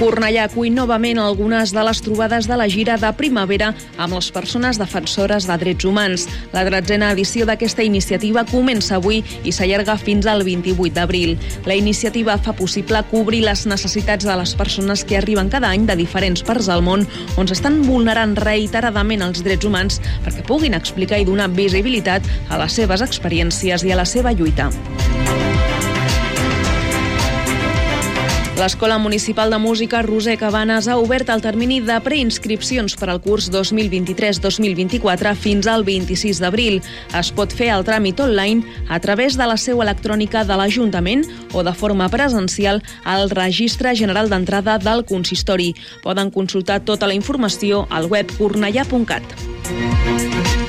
Cornellà acull novament algunes de les trobades de la gira de primavera amb les persones defensores de drets humans. La tretzena edició d'aquesta iniciativa comença avui i s'allarga fins al 28 d'abril. La iniciativa fa possible cobrir les necessitats de les persones que arriben cada any de diferents parts del món on s'estan vulnerant reiteradament els drets humans perquè puguin explicar i donar visibilitat a les seves experiències i a la seva lluita. L'Escola Municipal de Música Roser Cabanes ha obert el termini de preinscripcions per al curs 2023-2024 fins al 26 d'abril. Es pot fer el tràmit online a través de la seu electrònica de l'Ajuntament o de forma presencial al Registre General d'Entrada del Consistori. Poden consultar tota la informació al web cornellà.cat.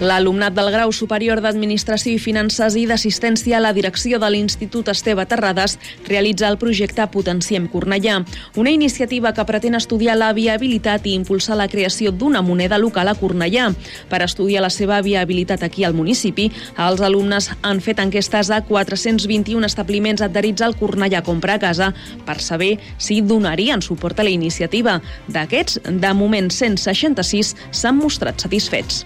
L'alumnat del grau superior d'Administració i Finances i d'Assistència a la direcció de l'Institut Esteve Terrades realitza el projecte Potenciem Cornellà, una iniciativa que pretén estudiar la viabilitat i impulsar la creació d'una moneda local a Cornellà. Per estudiar la seva viabilitat aquí al municipi, els alumnes han fet enquestes a 421 establiments adherits al Cornellà Compra a Casa per saber si donarien suport a la iniciativa. D'aquests, de moment 166 s'han mostrat satisfets.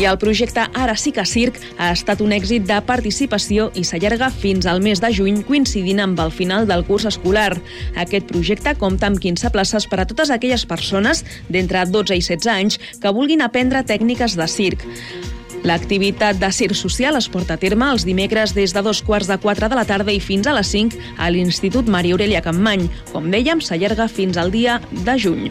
I el projecte Ara sí que Circ ha estat un èxit de participació i s'allarga fins al mes de juny, coincidint amb el final del curs escolar. Aquest projecte compta amb 15 places per a totes aquelles persones d'entre 12 i 16 anys que vulguin aprendre tècniques de circ. L'activitat de circ social es porta a terme els dimecres des de dos quarts de quatre de la tarda i fins a les 5 a l'Institut Maria Aurelia Campmany. Com dèiem, s'allarga fins al dia de juny.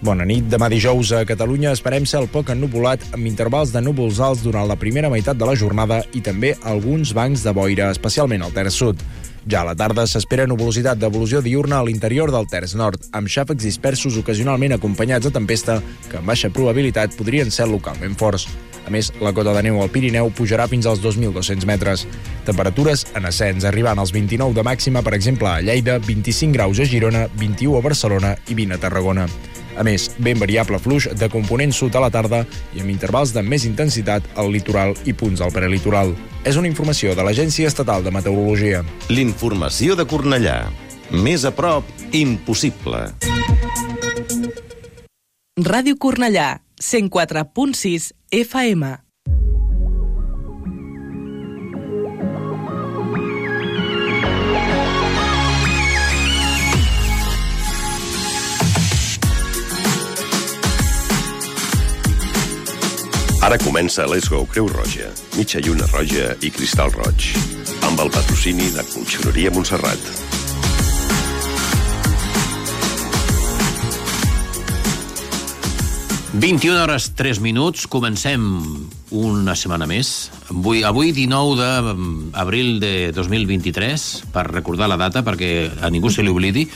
Bona nit. Demà dijous a Catalunya esperem cel poc ennubulat amb intervals de núvols alts durant la primera meitat de la jornada i també alguns bancs de boira, especialment al terç sud. Ja a la tarda s'espera nuvolositat d'evolució diurna a l'interior del terç nord, amb xàfecs dispersos ocasionalment acompanyats de tempesta que amb baixa probabilitat podrien ser localment forts. A més, la cota de neu al Pirineu pujarà fins als 2.200 metres. Temperatures en ascens, arribant als 29 de màxima, per exemple, a Lleida, 25 graus a Girona, 21 a Barcelona i 20 a Tarragona. A més, ben variable fluix de component sud a la tarda i amb intervals de més intensitat al litoral i punts al prelitoral. És una informació de l'Agència Estatal de Meteorologia. L'informació de Cornellà. Més a prop, impossible. Ràdio Cornellà, 104.6 FM. Ara comença Let's Go Creu Roja, mitja lluna roja i cristal roig, amb el patrocini de Conxeroria Montserrat. ...21 hores 3 minuts, comencem una setmana més. Avui, avui 19 d'abril de 2023, per recordar la data, perquè a ningú se li oblidi.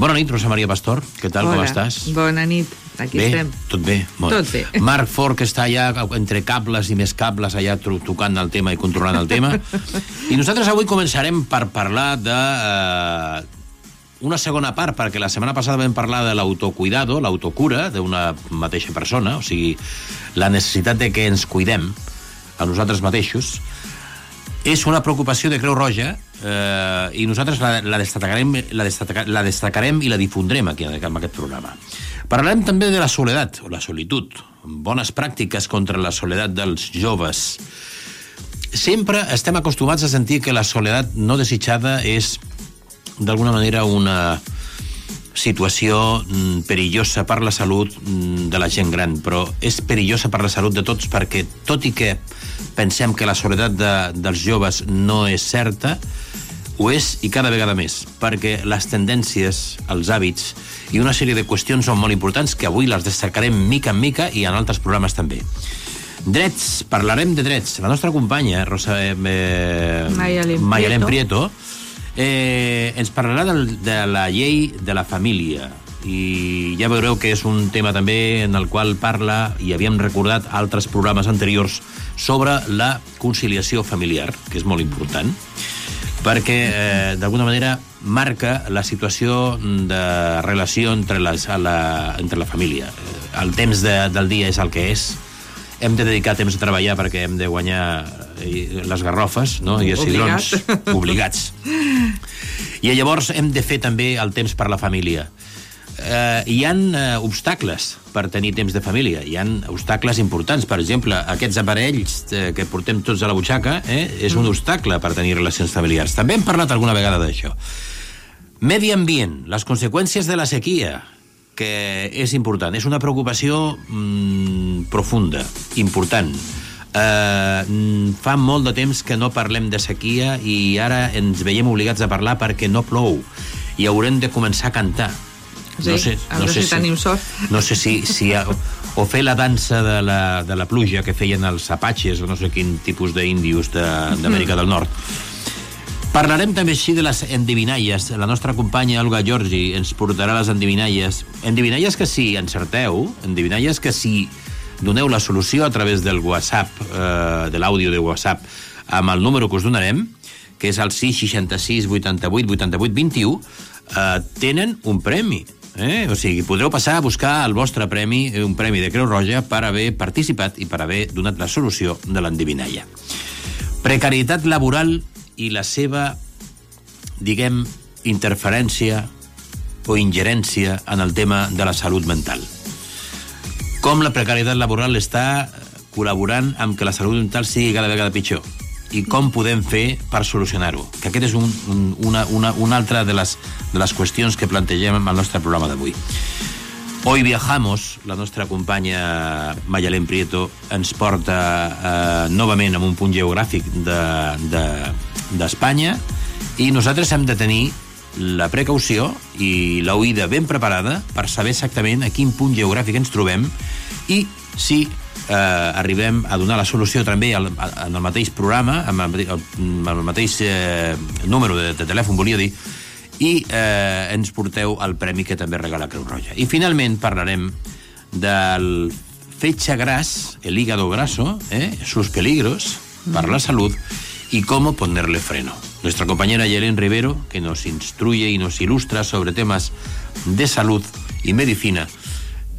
Bona nit, Rosa Maria Pastor, què tal, Hola. com estàs? Bona nit, aquí bé? estem. Tot bé? Molt. Tot bé. Marc Fort, que està allà entre cables i més cables, allà tocant el tema i controlant el tema. I nosaltres avui començarem per parlar de... Eh, una segona part, perquè la setmana passada vam parlar de l'autocuidado, l'autocura d'una mateixa persona, o sigui, la necessitat de que ens cuidem a nosaltres mateixos, és una preocupació de Creu Roja eh, i nosaltres la, la, destacarem, la, destaca, la destacarem i la difondrem aquí en aquest programa. Parlarem també de la soledat, o la solitud, bones pràctiques contra la soledat dels joves. Sempre estem acostumats a sentir que la soledat no desitjada és d'alguna manera una situació mm, perillosa per la salut mm, de la gent gran, però és perillosa per la salut de tots perquè, tot i que pensem que la soledat de, dels joves no és certa, Ho és i cada vegada més, perquè les tendències, els hàbits i una sèrie de qüestions són molt importants que avui les destacarem mica en mica i en altres programes també. Drets, parlarem de drets. La nostra companya, Rosa eh, Mayalem Mayalem Prieto. Prieto, eh, ens parlarà del, de la llei de la família i ja veureu que és un tema també en el qual parla, i havíem recordat altres programes anteriors, sobre la conciliació familiar, que és molt important perquè eh, d'alguna manera marca la situació de relació entre, les, a la, entre la família. Eh, El temps de, del dia és el que és, hem de dedicar temps a treballar perquè hem de guanyar eh, les garrofes no? i els Obligat. cigrons obligats. I llavors hem de fer també el temps per la família. Eh, hi han eh, obstacles per tenir temps de família. Hi han obstacles importants. Per exemple, aquests aparells eh, que portem tots a la butxaca eh, és un obstacle per tenir relacions familiars. També hem parlat alguna vegada d'això. Medi ambient, les conseqüències de la sequia, que és important. És una preocupació mm, profunda, important. Eh, mm, fa molt de temps que no parlem de sequia i ara ens veiem obligats a parlar perquè no plou i haurem de començar a cantar. Sí, a veure si tenim sort. No sé si, si ha, o fer la dansa de la, de la pluja que feien els apatxes o no sé quin tipus d'índios de- d'Amèrica del Nord. Parlarem també així de les endivinalles. La nostra companya Olga Giorgi ens portarà les endivinalles. Endivinalles que si encerteu, endivinalles que si doneu la solució a través del WhatsApp, eh, de l'àudio de WhatsApp, amb el número que us donarem, que és el 666 88 88 21, eh, tenen un premi. Eh? O sigui, podreu passar a buscar el vostre premi, eh, un premi de Creu Roja, per haver participat i per haver donat la solució de l'endivinalla. Precarietat laboral i la seva, diguem, interferència o ingerència en el tema de la salut mental. Com la precarietat laboral està col·laborant amb que la salut mental sigui cada vegada pitjor i com podem fer per solucionar-ho. Que aquest és un, un, una, una, una altra de les, de les qüestions que plantegem al nostre programa d'avui. Hoy viajamos, la nostra companya Mayalén Prieto ens porta eh, novament amb un punt geogràfic d'Espanya de, d'Espanya i nosaltres hem de tenir la precaució i l'oïda ben preparada per saber exactament a quin punt geogràfic ens trobem i si eh, arribem a donar la solució també al, en el mateix programa, amb el, amb el mateix eh, número de, de telèfon, volia dir, i eh, ens porteu el premi que també regala Creu Roja. I finalment parlarem del fecha gras, el hígado graso, ¿eh? sus peligros para la salud y cómo ponerle freno. Nuestra compañera Yelén Rivero, que nos instruye y nos ilustra sobre temas de salud y medicina,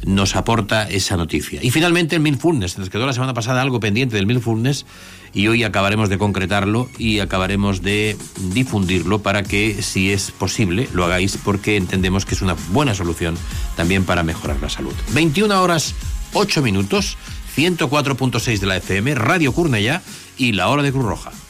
nos aporta esa noticia. Y finalmente el Mindfulness. Nos quedó la semana pasada algo pendiente del Mindfulness y hoy acabaremos de concretarlo y acabaremos de difundirlo para que, si es posible, lo hagáis porque entendemos que es una buena solución también para mejorar la salud. 21 horas 8 minutos, 104.6 de la FM, Radio Cornellà i la hora de Cruz Roja.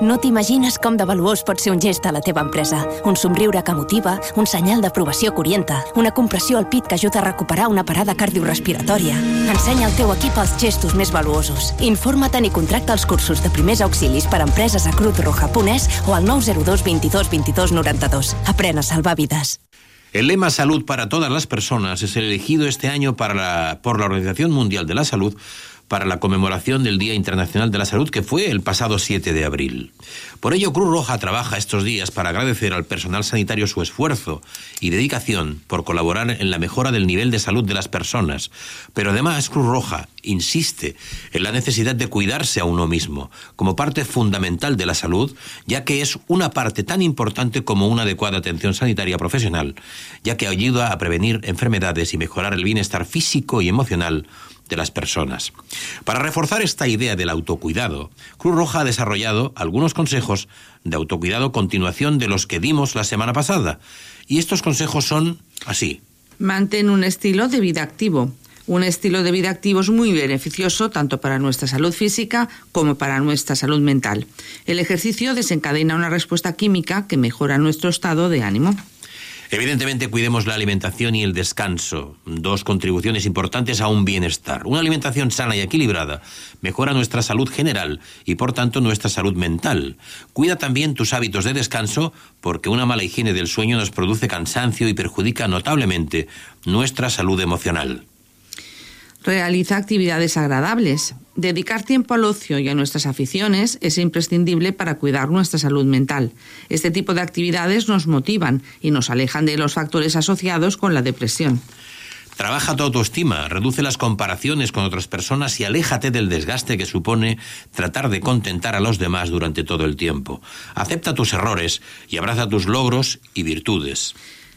No t'imagines com de valuós pot ser un gest a la teva empresa. Un somriure que motiva, un senyal d'aprovació que orienta, una compressió al pit que ajuda a recuperar una parada cardiorrespiratòria. Ensenya al teu equip els gestos més valuosos. Informa't i contracta els cursos de primers auxilis per a empreses a cruzroja.es o al 902 22 22 92. Aprèn a salvar vides. El lema Salud para todas las personas es el elegido este año para la- por la Organización Mundial de la Salud para la conmemoración del Día Internacional de la Salud, que fue el pasado 7 de abril. Por ello, Cruz Roja trabaja estos días para agradecer al personal sanitario su esfuerzo y dedicación por colaborar en la mejora del nivel de salud de las personas. Pero además, Cruz Roja insiste en la necesidad de cuidarse a uno mismo, como parte fundamental de la salud, ya que es una parte tan importante como una adecuada atención sanitaria profesional, ya que ayuda a prevenir enfermedades y mejorar el bienestar físico y emocional de las personas. Para reforzar esta idea del autocuidado, Cruz Roja ha desarrollado algunos consejos de autocuidado continuación de los que dimos la semana pasada. Y estos consejos son así. Mantén un estilo de vida activo. Un estilo de vida activo es muy beneficioso tanto para nuestra salud física como para nuestra salud mental. El ejercicio desencadena una respuesta química que mejora nuestro estado de ánimo. Evidentemente, cuidemos la alimentación y el descanso, dos contribuciones importantes a un bienestar. Una alimentación sana y equilibrada mejora nuestra salud general y, por tanto, nuestra salud mental. Cuida también tus hábitos de descanso porque una mala higiene del sueño nos produce cansancio y perjudica notablemente nuestra salud emocional. Realiza actividades agradables. Dedicar tiempo al ocio y a nuestras aficiones es imprescindible para cuidar nuestra salud mental. Este tipo de actividades nos motivan y nos alejan de los factores asociados con la depresión. Trabaja tu autoestima, reduce las comparaciones con otras personas y aléjate del desgaste que supone tratar de contentar a los demás durante todo el tiempo. Acepta tus errores y abraza tus logros y virtudes.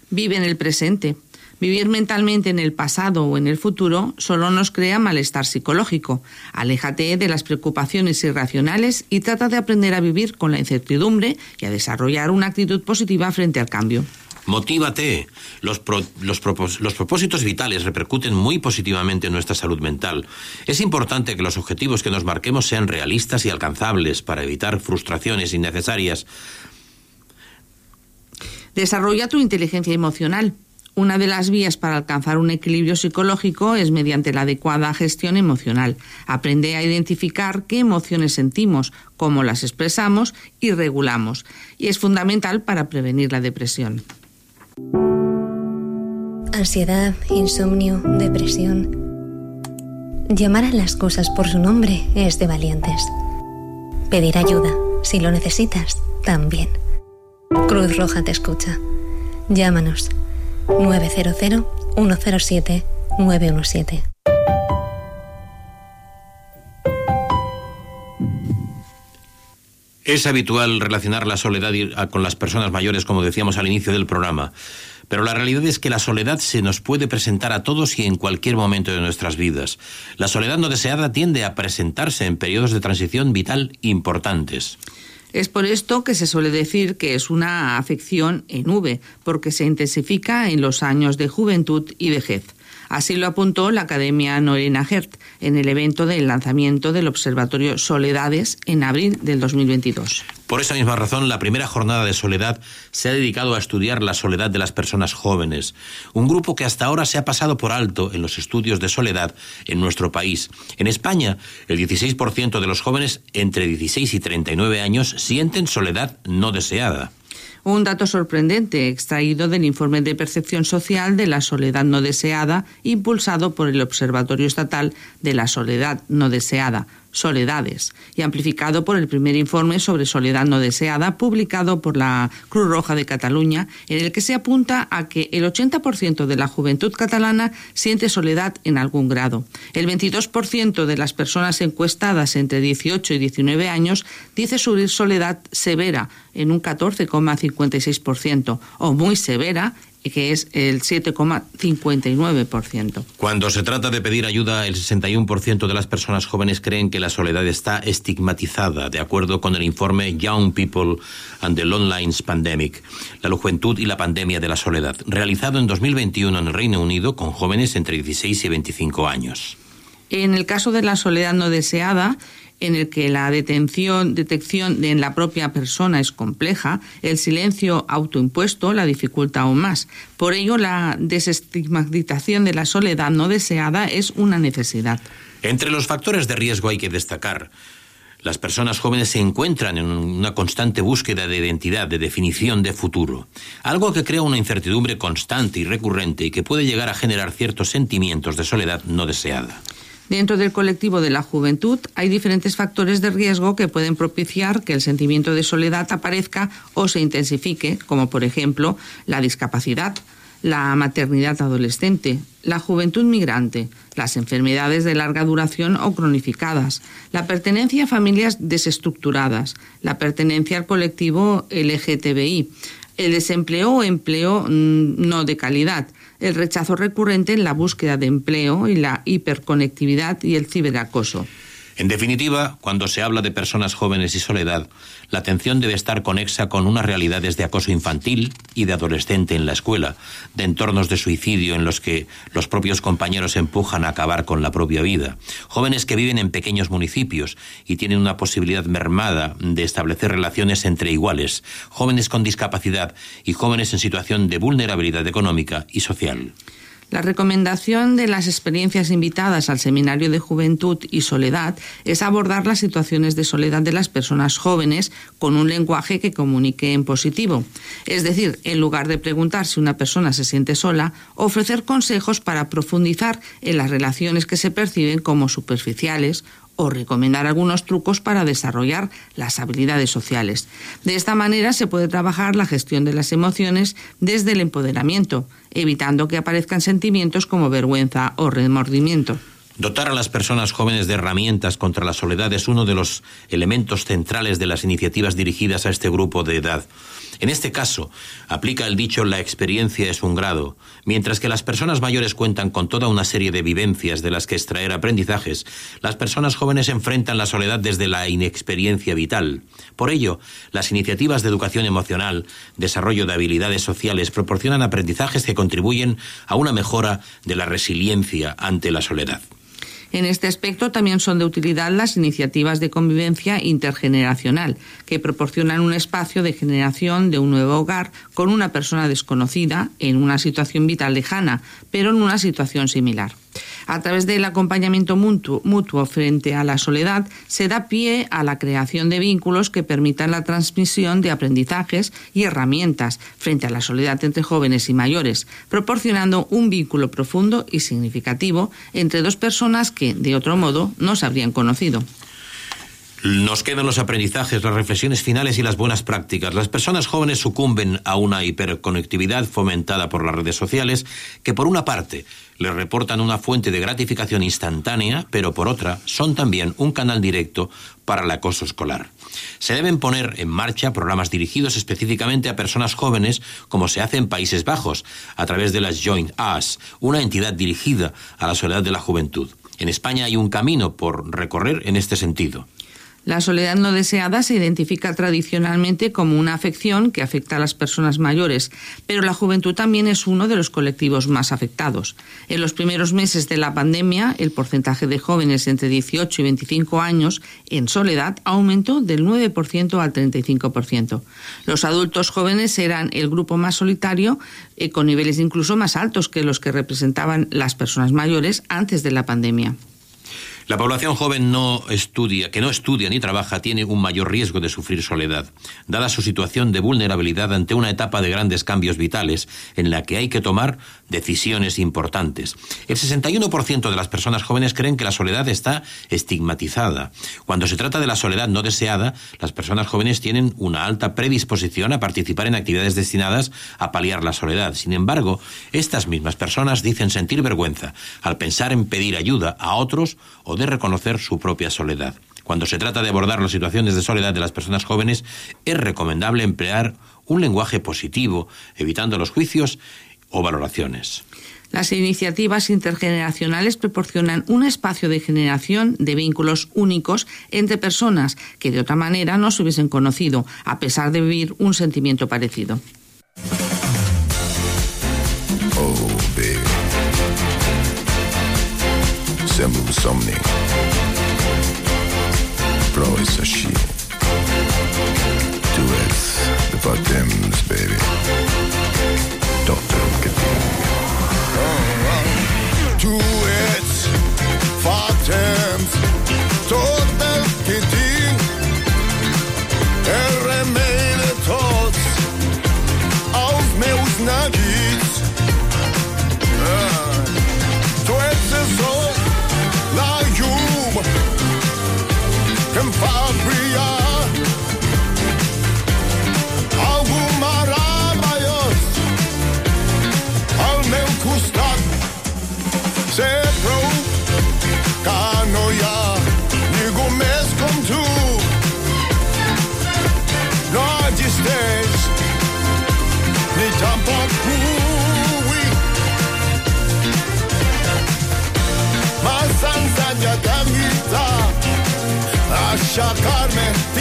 Vive en el presente. Vivir mentalmente en el pasado o en el futuro solo nos crea malestar psicológico. Aléjate de las preocupaciones irracionales y trata de aprender a vivir con la incertidumbre y a desarrollar una actitud positiva frente al cambio. Motívate. Los, pro, los, propós los, propósitos vitales repercuten muy positivamente en nuestra salud mental. Es importante que los objetivos que nos marquemos sean realistas y alcanzables para evitar frustraciones innecesarias. Desarrolla tu inteligencia emocional. Una de las vías para alcanzar un equilibrio psicológico es mediante la adecuada gestión emocional. Aprende a identificar qué emociones sentimos, cómo las expresamos y regulamos. Y es fundamental para prevenir la depresión. Ansiedad, insomnio, depresión. Llamar a las cosas por su nombre es de valientes. Pedir ayuda, si lo necesitas, también. Cruz Roja te escucha. Llámanos 900-107-917. Es habitual relacionar la soledad con las personas mayores, como decíamos al inicio del programa, pero la realidad es que la soledad se nos puede presentar a todos y en cualquier momento de nuestras vidas. La soledad no deseada tiende a presentarse en periodos de transición vital importantes. Es por esto que se suele decir que es una afección en V, porque se intensifica en los años de juventud y vejez. Así lo apuntó la Academia Norena Hert en el evento del lanzamiento del Observatorio Soledades en abril del 2022. Por esa misma razón, la primera jornada de soledad se ha dedicado a estudiar la soledad de las personas jóvenes, un grupo que hasta ahora se ha pasado por alto en los estudios de soledad en nuestro país. En España, el 16% de los jóvenes entre 16 y 39 años sienten soledad no deseada. Un dato sorprendente extraído del informe de percepción social de la soledad no deseada, impulsado por el Observatorio Estatal de la Soledad no deseada, Soledades, y amplificado por el primer informe sobre soledad no deseada publicado por la Cruz Roja de Cataluña, en el que se apunta a que el 80% de la juventud catalana siente soledad en algún grado. El 22% de las personas encuestadas entre 18 y 19 años dice sufrir soledad severa en un 14,56% o muy severa que es el 7,59%. Cuando se trata de pedir ayuda, el 61% de las personas jóvenes creen que la soledad está estigmatizada, de acuerdo con el informe Young People and the Loneline's Pandemic, la juventud y la pandemia de la soledad, realizado en 2021 en el Reino Unido con jóvenes entre 16 y 25 años. En el caso de la soledad no deseada, en el que la detención, detección en la propia persona es compleja, el silencio autoimpuesto la dificulta aún más. Por ello, la desestigmatización de la soledad no deseada es una necesidad. Entre los factores de riesgo hay que destacar las personas jóvenes se encuentran en una constante búsqueda de identidad, de definición de futuro, algo que crea una incertidumbre constante y recurrente y que puede llegar a generar ciertos sentimientos de soledad no deseada. Dentro del colectivo de la juventud hay diferentes factores de riesgo que pueden propiciar que el sentimiento de soledad aparezca o se intensifique, como por ejemplo la discapacidad, la maternidad adolescente, la juventud migrante, las enfermedades de larga duración o cronificadas, la pertenencia a familias desestructuradas, la pertenencia al colectivo LGTBI, el desempleo o empleo mm, no de calidad, el rechazo recurrente en la búsqueda de empleo y la hiperconectividad y el ciberacoso. En definitiva, cuando se habla de personas jóvenes y soledad, la atención debe estar conexa con unas realidades de acoso infantil y de adolescente en la escuela, de entornos de suicidio en los que los propios compañeros empujan a acabar con la propia vida, jóvenes que viven en pequeños municipios y tienen una posibilidad mermada de establecer relaciones entre iguales, jóvenes con discapacidad y jóvenes en situación de vulnerabilidad económica y social. La recomendación de las experiencias invitadas al Seminario de Juventud y Soledad es abordar las situaciones de soledad de las personas jóvenes con un lenguaje que comunique en positivo. Es decir, en lugar de preguntar si una persona se siente sola, ofrecer consejos para profundizar en las relaciones que se perciben como superficiales o recomendar algunos trucos para desarrollar las habilidades sociales. De esta manera se puede trabajar la gestión de las emociones desde el empoderamiento, evitando que aparezcan sentimientos como vergüenza o remordimiento. Dotar a las personas jóvenes de herramientas contra la soledad es uno de los elementos centrales de las iniciativas dirigidas a este grupo de edad. En este caso, aplica el dicho la experiencia es un grado, mientras que las personas mayores cuentan con toda una serie de vivencias de las que extraer aprendizajes, las personas jóvenes enfrentan la soledad desde la inexperiencia vital. Por ello, las iniciativas de educación emocional, desarrollo de habilidades sociales proporcionan aprendizajes que contribuyen a una mejora de la resiliencia ante la soledad. En este aspecto también son de utilidad las iniciativas de convivencia intergeneracional, que proporcionan un espacio de generación de un nuevo hogar con una persona desconocida en una situación vital lejana, pero en una situación similar. A través del acompañamiento mutuo, frente a la soledad, se da pie a la creación de vínculos que permitan la transmisión de aprendizajes y herramientas frente a la soledad entre jóvenes y mayores, proporcionando un vínculo profundo y significativo entre dos personas que, de otro modo, no se habrían conocido. Nos quedan los aprendizajes, las reflexiones finales y las buenas prácticas. Las personas jóvenes sucumben a una hiperconectividad fomentada por las redes sociales que, por una parte, les reportan una fuente de gratificación instantánea, pero por otra, son también un canal directo para el acoso escolar. Se deben poner en marcha programas dirigidos específicamente a personas jóvenes, como se hace en Países Bajos, a través de las Joint Us, una entidad dirigida a la soledad de la juventud. En España hay un camino por recorrer en este sentido. La soledad no deseada se identifica tradicionalmente como una afección que afecta a las personas mayores, pero la juventud también es uno de los colectivos más afectados. En los primeros meses de la pandemia, el porcentaje de jóvenes entre 18 y 25 años en soledad aumentó del 9% al 35%. Los adultos jóvenes eran el grupo más solitario, eh, con niveles incluso más altos que los que representaban las personas mayores antes de la pandemia. La población joven no estudia, que no estudia ni trabaja tiene un mayor riesgo de sufrir soledad, dada su situación de vulnerabilidad ante una etapa de grandes cambios vitales en la que hay que tomar decisiones importantes. El 61% de las personas jóvenes creen que la soledad está estigmatizada. Cuando se trata de la soledad no deseada, las personas jóvenes tienen una alta predisposición a participar en actividades destinadas a paliar la soledad. Sin embargo, estas mismas personas dicen sentir vergüenza al pensar en pedir ayuda a otros o de reconocer su propia soledad. Cuando se trata de abordar las situaciones de soledad de las personas jóvenes, es recomendable emplear un lenguaje positivo, evitando los juicios o valoraciones. Las iniciativas intergeneracionales proporcionan un espacio de generación de vínculos únicos entre personas que de otra manera no se hubiesen conocido, a pesar de vivir un sentimiento parecido. Oh, streets Isha Carmen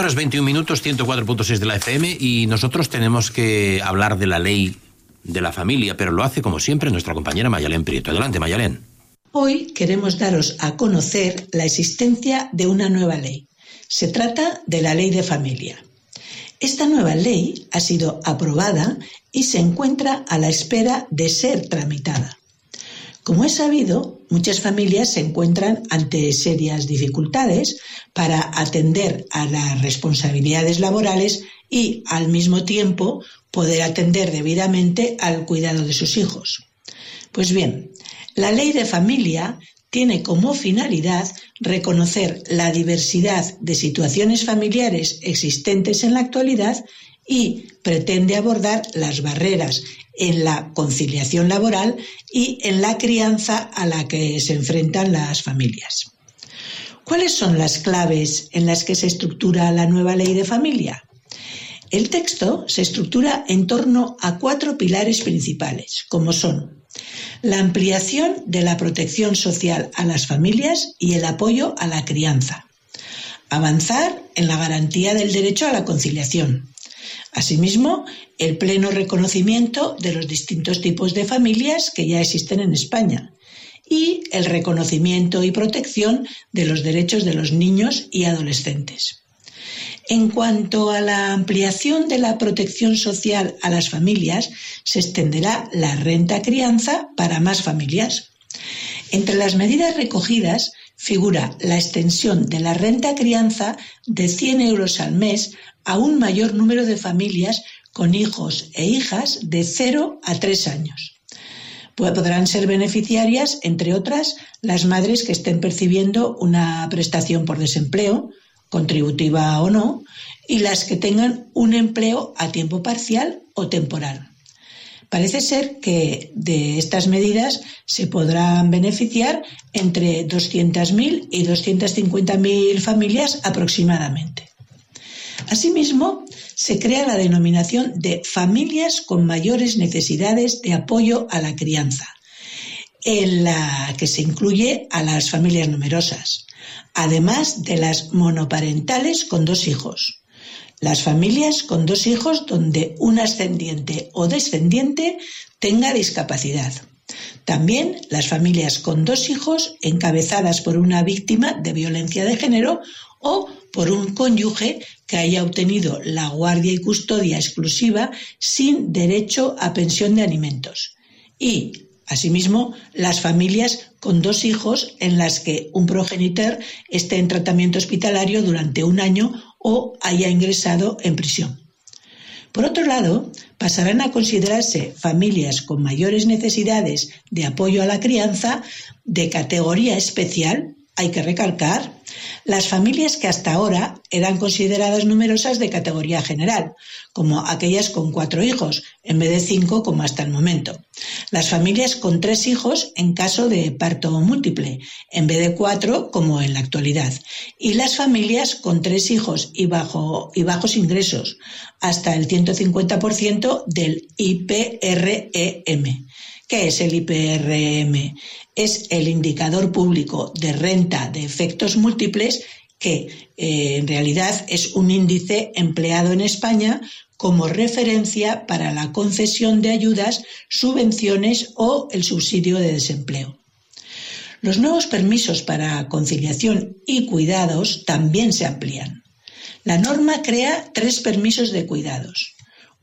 horas 21 minutos, 104.6 de la FM y nosotros tenemos que hablar de la ley de la familia, pero lo hace como siempre nuestra compañera Mayalén Prieto. Adelante, Mayalén. Hoy queremos daros a conocer la existencia de una nueva ley. Se trata de la ley de familia. Esta nueva ley ha sido aprobada y se encuentra a la espera de ser tramitada. Como es sabido, muchas familias se encuentran ante serias dificultades para atender a las responsabilidades laborales y, al mismo tiempo, poder atender debidamente al cuidado de sus hijos. Pues bien, la ley de familia tiene como finalidad reconocer la diversidad de situaciones familiares existentes en la actualidad y pretende abordar las barreras en la conciliación laboral y en la crianza a la que se enfrentan las familias. ¿Cuáles son las claves en las que se estructura la nueva ley de familia? El texto se estructura en torno a cuatro pilares principales, como son la ampliación de la protección social a las familias y el apoyo a la crianza, avanzar en la garantía del derecho a la conciliación, Asimismo, el pleno reconocimiento de los distintos tipos de familias que ya existen en España y el reconocimiento y protección de los derechos de los niños y adolescentes. En cuanto a la ampliación de la protección social a las familias, se extenderá la renta crianza para más familias. Entre las medidas recogidas figura la extensión de la renta crianza de 100 euros al mes a un mayor número de familias con hijos e hijas de 0 a 3 años. Podrán ser beneficiarias, entre otras, las madres que estén percibiendo una prestación por desempleo, contributiva o no, y las que tengan un empleo a tiempo parcial o temporal. Parece ser que de estas medidas se podrán beneficiar entre 200.000 y 250.000 familias aproximadamente. Asimismo, se crea la denominación de familias con mayores necesidades de apoyo a la crianza, en la que se incluye a las familias numerosas, además de las monoparentales con dos hijos, las familias con dos hijos donde un ascendiente o descendiente tenga discapacidad. También las familias con dos hijos encabezadas por una víctima de violencia de género o por un cónyuge que haya obtenido la guardia y custodia exclusiva sin derecho a pensión de alimentos. Y, asimismo, las familias con dos hijos en las que un progenitor esté en tratamiento hospitalario durante un año o haya ingresado en prisión. Por otro lado, pasarán a considerarse familias con mayores necesidades de apoyo a la crianza de categoría especial hay que recalcar, las familias que hasta ahora eran consideradas numerosas de categoría general, como aquellas con cuatro hijos, en vez de cinco como hasta el momento. Las familias con tres hijos en caso de parto múltiple, en vez de cuatro como en la actualidad. Y las familias con tres hijos y, bajo, y bajos ingresos, hasta el 150% del IPREM. ¿Qué es el IPRM? Es el indicador público de renta de efectos múltiples que eh, en realidad es un índice empleado en España como referencia para la concesión de ayudas, subvenciones o el subsidio de desempleo. Los nuevos permisos para conciliación y cuidados también se amplían. La norma crea tres permisos de cuidados.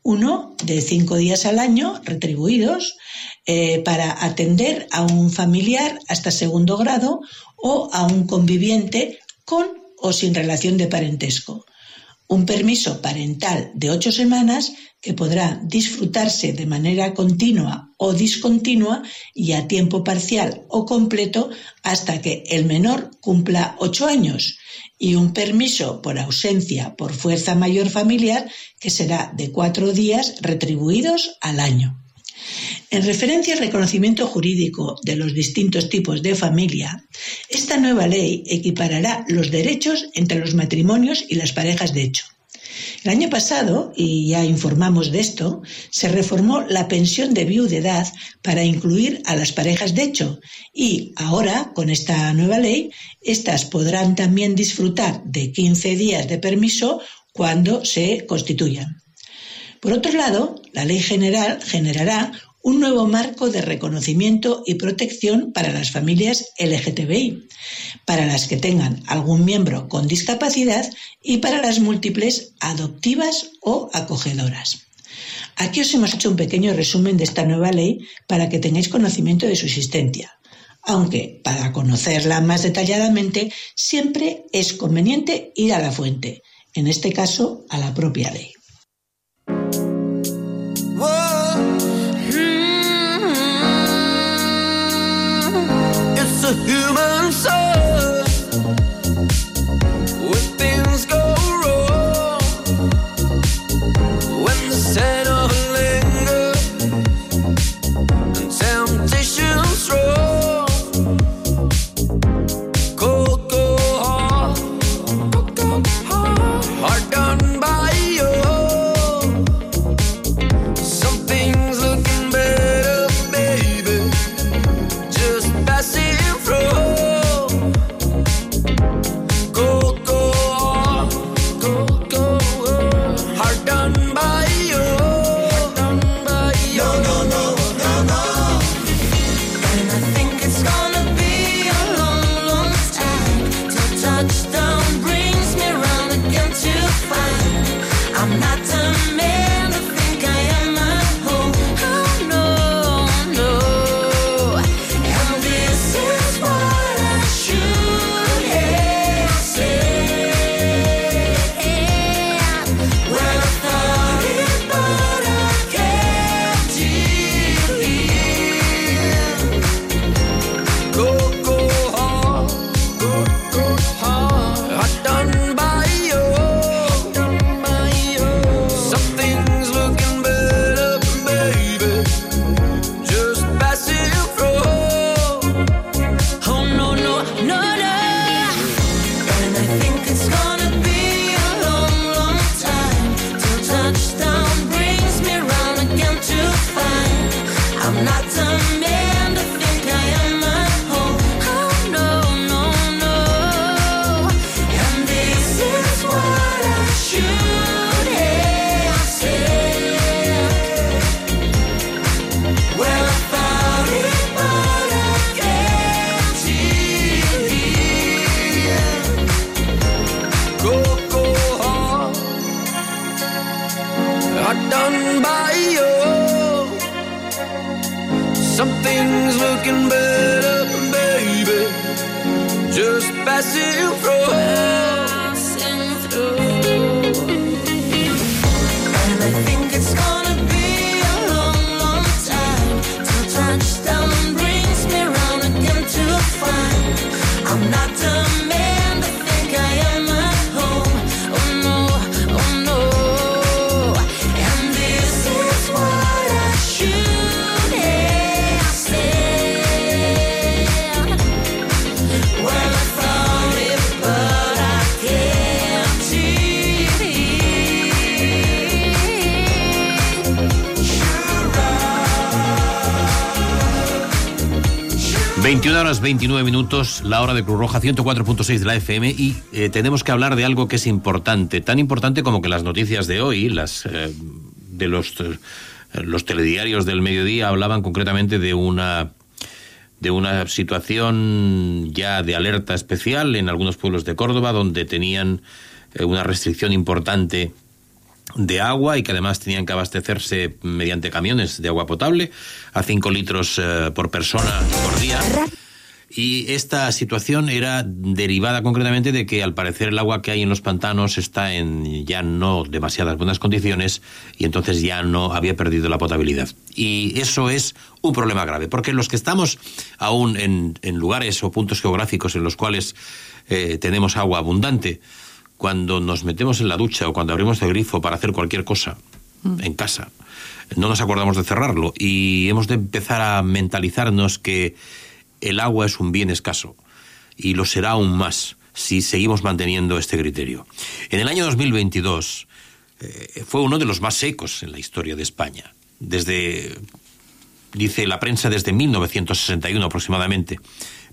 Uno de cinco días al año retribuidos, eh, para atender a un familiar hasta segundo grado o a un conviviente con o sin relación de parentesco. Un permiso parental de ocho semanas que podrá disfrutarse de manera continua o discontinua y a tiempo parcial o completo hasta que el menor cumpla ocho años y un permiso por ausencia por fuerza mayor familiar que será de cuatro días retribuidos al año. En referencia al reconocimiento jurídico de los distintos tipos de familia, esta nueva ley equiparará los derechos entre los matrimonios y las parejas de hecho. El año pasado, y ya informamos de esto, se reformó la pensión de viudedad para incluir a las parejas de hecho y ahora, con esta nueva ley, éstas podrán también disfrutar de 15 días de permiso cuando se constituyan. Por otro lado, la ley general generará un nuevo marco de reconocimiento y protección para las familias LGTBI, para las que tengan algún miembro con discapacidad y para las múltiples adoptivas o acogedoras. Aquí os hemos hecho un pequeño resumen de esta nueva ley para que tengáis conocimiento de su existencia, aunque para conocerla más detalladamente siempre es conveniente ir a la fuente, en este caso a la propia ley. Human soul. Horas 29 minutos, la hora de Cruz Roja 104.6 de la FM y eh, tenemos que hablar de algo que es importante, tan importante como que las noticias de hoy, las eh, de los eh, los telediarios del mediodía hablaban concretamente de una de una situación ya de alerta especial en algunos pueblos de Córdoba donde tenían una restricción importante de agua y que además tenían que abastecerse mediante camiones de agua potable a 5 litros por persona por día. Y esta situación era derivada concretamente de que al parecer el agua que hay en los pantanos está en ya no demasiadas buenas condiciones y entonces ya no había perdido la potabilidad. Y eso es un problema grave, porque los que estamos aún en, en lugares o puntos geográficos en los cuales eh, tenemos agua abundante, cuando nos metemos en la ducha o cuando abrimos el grifo para hacer cualquier cosa en casa, no nos acordamos de cerrarlo y hemos de empezar a mentalizarnos que el agua es un bien escaso y lo será aún más si seguimos manteniendo este criterio. En el año 2022 eh, fue uno de los más secos en la historia de España, desde, dice la prensa, desde 1961 aproximadamente.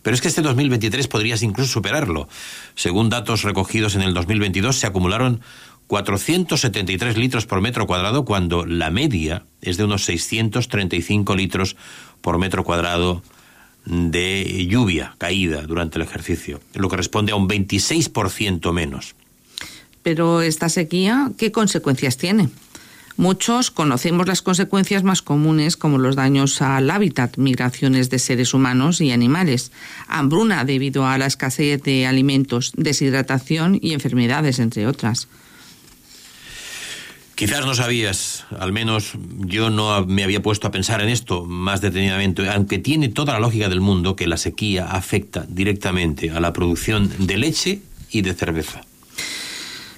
Pero es que este 2023 podrías incluso superarlo. Según datos recogidos en el 2022, se acumularon 473 litros por metro cuadrado, cuando la media es de unos 635 litros por metro cuadrado de lluvia caída durante el ejercicio, lo que responde a un 26% menos. Pero esta sequía, ¿qué consecuencias tiene? Muchos conocemos las consecuencias más comunes como los daños al hábitat, migraciones de seres humanos y animales, hambruna debido a la escasez de alimentos, deshidratación y enfermedades, entre otras. Quizás no sabías, al menos yo no me había puesto a pensar en esto más detenidamente, aunque tiene toda la lógica del mundo que la sequía afecta directamente a la producción de leche y de cerveza.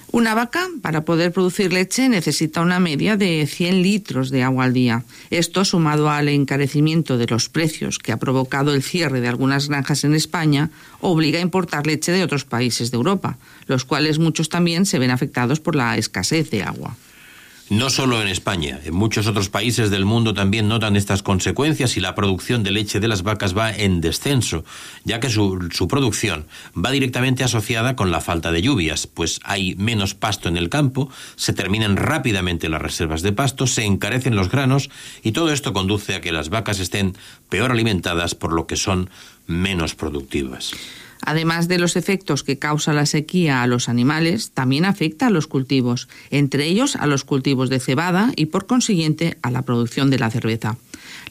Una vaca, para poder producir leche, necesita una media de 100 litros de agua al día. Esto, sumado al encarecimiento de los precios que ha provocado el cierre de algunas granjas en España, obliga a importar leche de otros países de Europa, los cuales muchos también se ven afectados por la escasez de agua. No solo en España, en muchos otros países del mundo también notan estas consecuencias y la producción de leche de las vacas va en descenso, ya que su, su, producción va directamente asociada con la falta de lluvias, pues hay menos pasto en el campo, se terminan rápidamente las reservas de pasto, se encarecen los granos y todo esto conduce a que las vacas estén peor alimentadas por lo que son menos productivas. Además de los efectos que causa la sequía a los animales, también afecta a los cultivos, entre ellos a los cultivos de cebada y por consiguiente a la producción de la cerveza.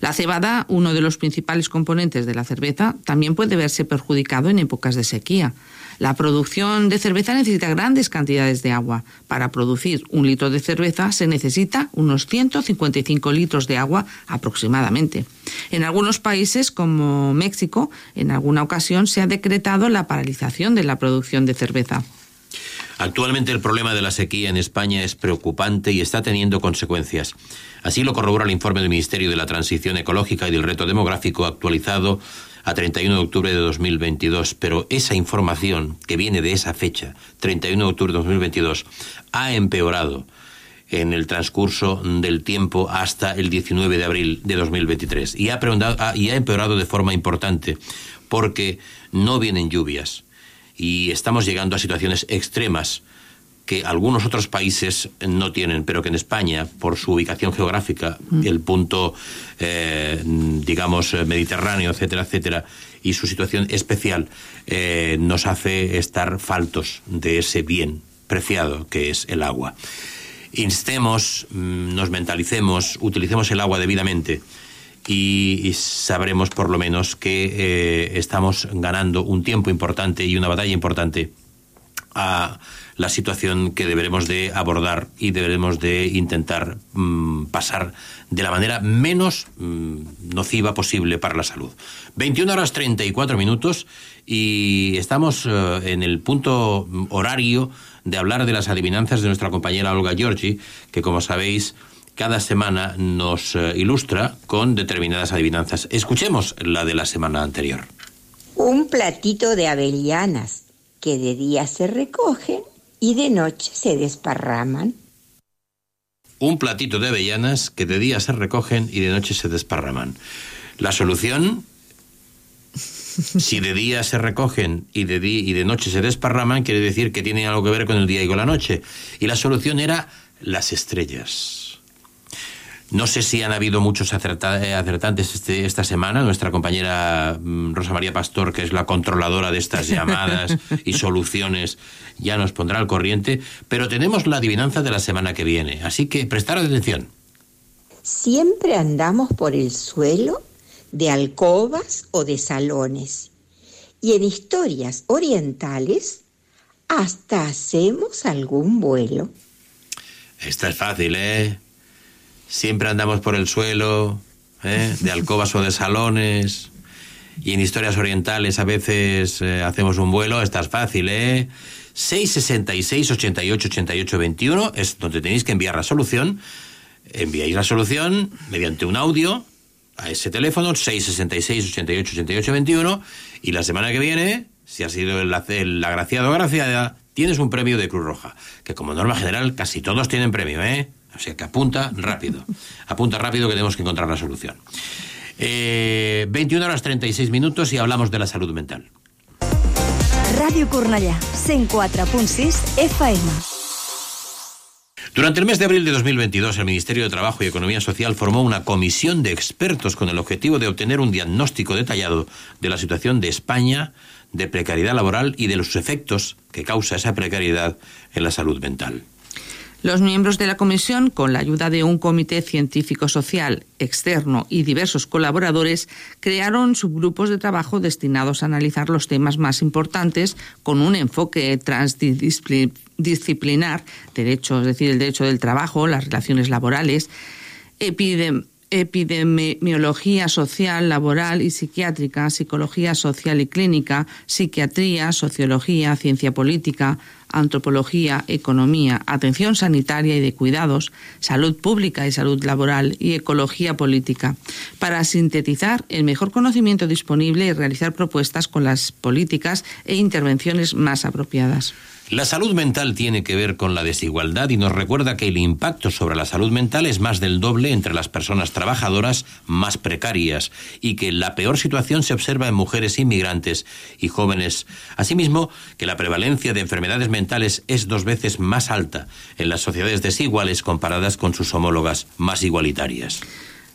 La cebada, uno de los principales componentes de la cerveza, también puede verse perjudicado en épocas de sequía. La producción de cerveza necesita grandes cantidades de agua. Para producir un litro de cerveza se necesita unos 155 litros de agua aproximadamente. En algunos países, como México, en alguna ocasión se ha decretado la paralización de la producción de cerveza. Actualmente el problema de la sequía en España es preocupante y está teniendo consecuencias. Así lo corrobora el informe del Ministerio de la Transición Ecológica y del Reto Demográfico actualizado a 31 de octubre de 2022, pero esa información que viene de esa fecha, 31 de octubre de 2022, ha empeorado en el transcurso del tiempo hasta el 19 de abril de 2023 y ha, y ha empeorado de forma importante porque no vienen lluvias y estamos llegando a situaciones extremas que algunos otros países no tienen, pero que en España, por su ubicación geográfica, mm. el punto, eh, digamos, mediterráneo, etcétera, etcétera, y su situación especial, eh, nos hace estar faltos de ese bien preciado que es el agua. Instemos, mm, nos mentalicemos, utilicemos el agua debidamente y, sabremos por lo menos que eh, estamos ganando un tiempo importante y una batalla importante a la situación que deberemos de abordar y deberemos de intentar mmm, pasar de la manera menos mmm, nociva posible para la salud. 21 horas 34 minutos y estamos uh, en el punto horario de hablar de las adivinanzas de nuestra compañera Olga Giorgi, que como sabéis cada semana nos uh, ilustra con determinadas adivinanzas. Escuchemos la de la semana anterior. Un platito de avellanas que de día se recogen y de noche se desparraman. Un platito de avellanas que de día se recogen y de noche se desparraman. La solución Si de día se recogen y de, y de noche se desparraman, quiere decir que tienen algo que ver con el día y con la noche. Y la solución era las estrellas. No sé si han habido muchos acerta- eh, acertantes este- esta semana. Nuestra compañera mm, Rosa María Pastor, que es la controladora de estas llamadas y soluciones, ya nos pondrá al corriente. Pero tenemos la adivinanza de la semana que viene. Así que prestar atención. Siempre andamos por el suelo de alcobas o de salones. Y en historias orientales hasta hacemos algún vuelo. Esta es fácil, ¿eh? Siempre andamos por el suelo, ¿eh? de alcobas o de salones. Y en historias orientales a veces eh, hacemos un vuelo. Esta es fácil, ¿eh? 666 88 88 21 es donde tenéis que enviar la solución. Enviáis la solución mediante un audio a ese teléfono, 666 88 88 21 y la semana que viene, si has sido el, el agraciado o agraciada, tienes un premio de Cruz Roja, que como norma general casi todos tienen premio, ¿eh? O sea que apunta rápido, apunta rápido que tenemos que encontrar la solución. Eh, 21 horas 36 minutos y hablamos de la salud mental. Ràdio Cornellà, 104.6 FM. Durante el mes de abril de 2022, el Ministerio de Trabajo y Economía Social formó una comisión de expertos con el objetivo de obtener un diagnóstico detallado de la situación de España, de precariedad laboral y de los efectos que causa esa precariedad en la salud mental. Los miembros de la comisión, con la ayuda de un comité científico-social externo y diversos colaboradores, crearon subgrupos de trabajo destinados a analizar los temas más importantes con un enfoque transdisciplinar, derecho, es decir, el derecho del trabajo, las relaciones laborales, epidem epidemiología social, laboral y psiquiátrica, psicología social y clínica, psiquiatría, sociología, ciencia política, antropología, economía, atención sanitaria y de cuidados, salud pública y salud laboral y ecología política, para sintetizar el mejor conocimiento disponible y realizar propuestas con las políticas e intervenciones más apropiadas. La salud mental tiene que ver con la desigualdad y nos recuerda que el impacto sobre la salud mental es más del doble entre las personas trabajadoras más precarias y que la peor situación se observa en mujeres inmigrantes y jóvenes. Asimismo, que la prevalencia de enfermedades mentales es dos veces más alta en las sociedades desiguales comparadas con sus homólogas más igualitarias.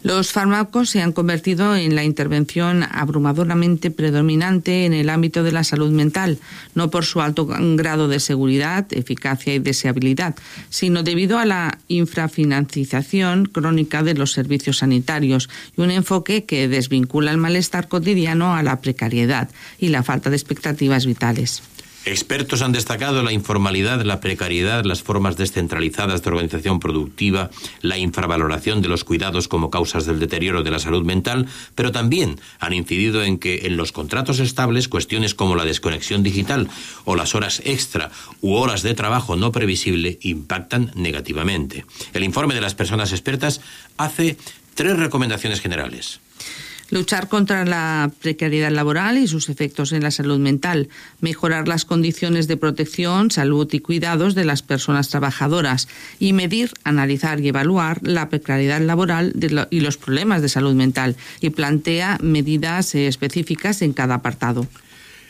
Los fármacos se han convertido en la intervención abrumadoramente predominante en el ámbito de la salud mental, no por su alto grado de seguridad, eficacia y deseabilidad, sino debido a la infrafinanciación crónica de los servicios sanitarios y un enfoque que desvincula el malestar cotidiano a la precariedad y la falta de expectativas vitales. Expertos han destacado la informalidad, la precariedad, las formas descentralizadas de organización productiva, la infravaloración de los cuidados como causas del deterioro de la salud mental, pero también han incidido en que en los contratos estables cuestiones como la desconexión digital o las horas extra u horas de trabajo no previsible impactan negativamente. El informe de las personas expertas hace tres recomendaciones generales. Luchar contra la precariedad laboral y sus efectos en la salud mental. Mejorar las condiciones de protección, salud y cuidados de las personas trabajadoras. Y medir, analizar y evaluar la precariedad laboral y los problemas de salud mental. Y plantea medidas eh, específicas en cada apartado.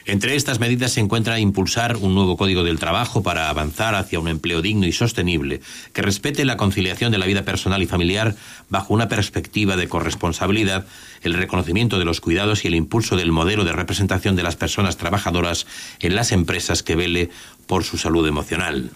Entre estas medidas se encuentra impulsar un nuevo código del trabajo para avanzar hacia un empleo digno y sostenible que respete la conciliación de la vida personal y familiar bajo una perspectiva de corresponsabilidad, el reconocimiento de los cuidados y el impulso del modelo de representación de las personas trabajadoras en las empresas que vele por su salud emocional.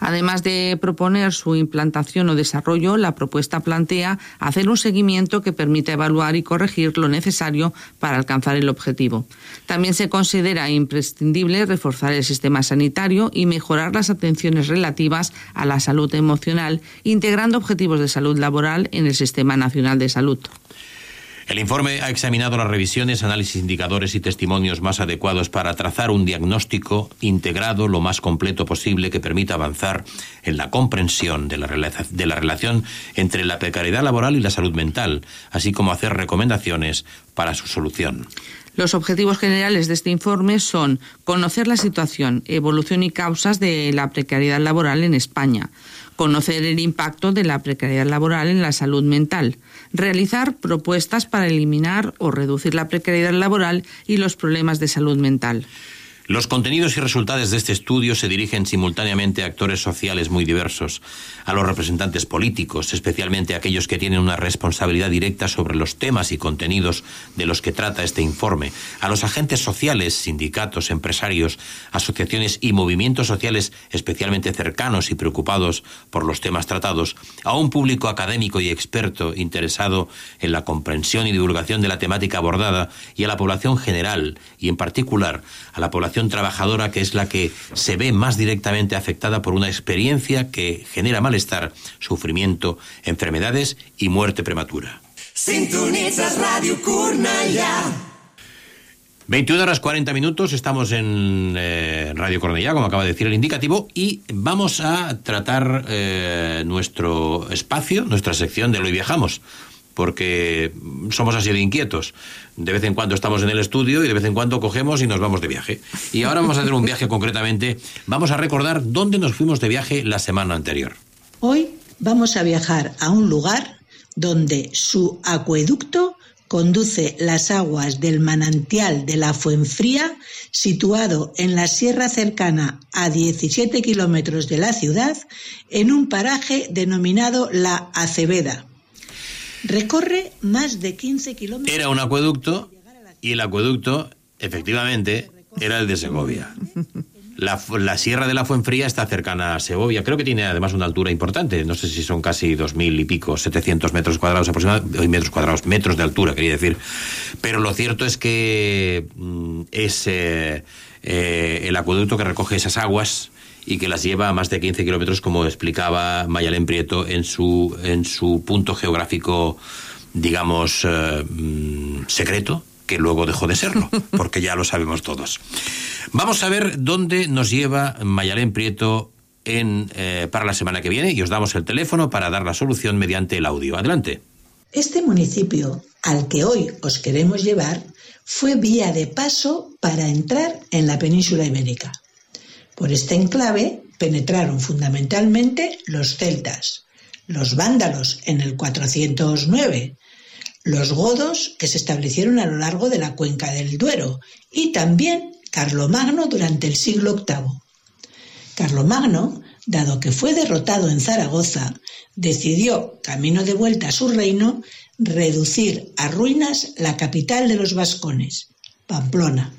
Además de proponer su implantación o desarrollo, la propuesta plantea hacer un seguimiento que permita evaluar y corregir lo necesario para alcanzar el objetivo. También se considera imprescindible reforzar el sistema sanitario y mejorar las atenciones relativas a la salud emocional, integrando objetivos de salud laboral en el Sistema Nacional de Salud. El informe ha examinado las revisiones, análisis, indicadores y testimonios más adecuados para trazar un diagnóstico integrado lo más completo posible que permita avanzar en la comprensión de la, de la relación entre la precariedad laboral y la salud mental, así como hacer recomendaciones para su solución. Los objetivos generales de este informe son conocer la situación, evolución y causas de la precariedad laboral en España, conocer el impacto de la precariedad laboral en la salud mental, realizar propuestas para eliminar o reducir la precariedad laboral y los problemas de salud mental. Los contenidos y resultados de este estudio se dirigen simultáneamente a actores sociales muy diversos, a los representantes políticos, especialmente aquellos que tienen una responsabilidad directa sobre los temas y contenidos de los que trata este informe, a los agentes sociales, sindicatos, empresarios, asociaciones y movimientos sociales especialmente cercanos y preocupados por los temas tratados, a un público académico y experto interesado en la comprensión y divulgación de la temática abordada y a la población general y en particular a la población trabajadora que es la que se ve más directamente afectada por una experiencia que genera malestar, sufrimiento, enfermedades y muerte prematura. Sintonitzes Ràdio Cornellà. 21 horas 40 minutos, estamos en eh, Radio Cornellá, como acaba de decir el indicativo, y vamos a tratar eh, nuestro espacio, nuestra sección de Hoy Viajamos, porque somos así de inquietos. De vez en cuando estamos en el estudio y de vez en cuando cogemos y nos vamos de viaje. Y ahora vamos a hacer un viaje concretamente, vamos a recordar dónde nos fuimos de viaje la semana anterior. Hoy vamos a viajar a un lugar donde su acueducto conduce las aguas del manantial de la Fuenfría, situado en la sierra cercana a 17 kilómetros de la ciudad, en un paraje denominado La Acebeda. Recorre más de 15 kilómetros. Era un acueducto y el acueducto, efectivamente, era el de Segovia. La, la, Sierra de la Fuenfría está cercana a Segovia. Creo que tiene además una altura importante. No sé si son casi dos mil y pico, 700 metros cuadrados aproximadamente. Metros cuadrados, metros de altura, quería decir. Pero lo cierto es que mm, es eh, eh, el acueducto que recoge esas aguas y que las lleva a más de 15 kilómetros, como explicaba Mayalén Prieto en su, en su punto geográfico, digamos, eh, mm, secreto, que luego dejó de serlo, porque ya lo sabemos todos. Vamos a ver dónde nos lleva Mayalén Prieto en, eh, para la semana que viene y os damos el teléfono para dar la solución mediante el audio. Adelante. Este municipio al que hoy os queremos llevar fue vía de paso para entrar en la península ibérica. Por este enclave penetraron fundamentalmente los celtas, los vándalos en el 409, los godos que se establecieron a lo largo de la cuenca del Duero y también Carlomagno durante el siglo VIII. Carlomagno, dado que fue derrotado en Zaragoza, decidió, camino de vuelta a su reino, reducir a ruinas la capital de los vascones, Pamplona.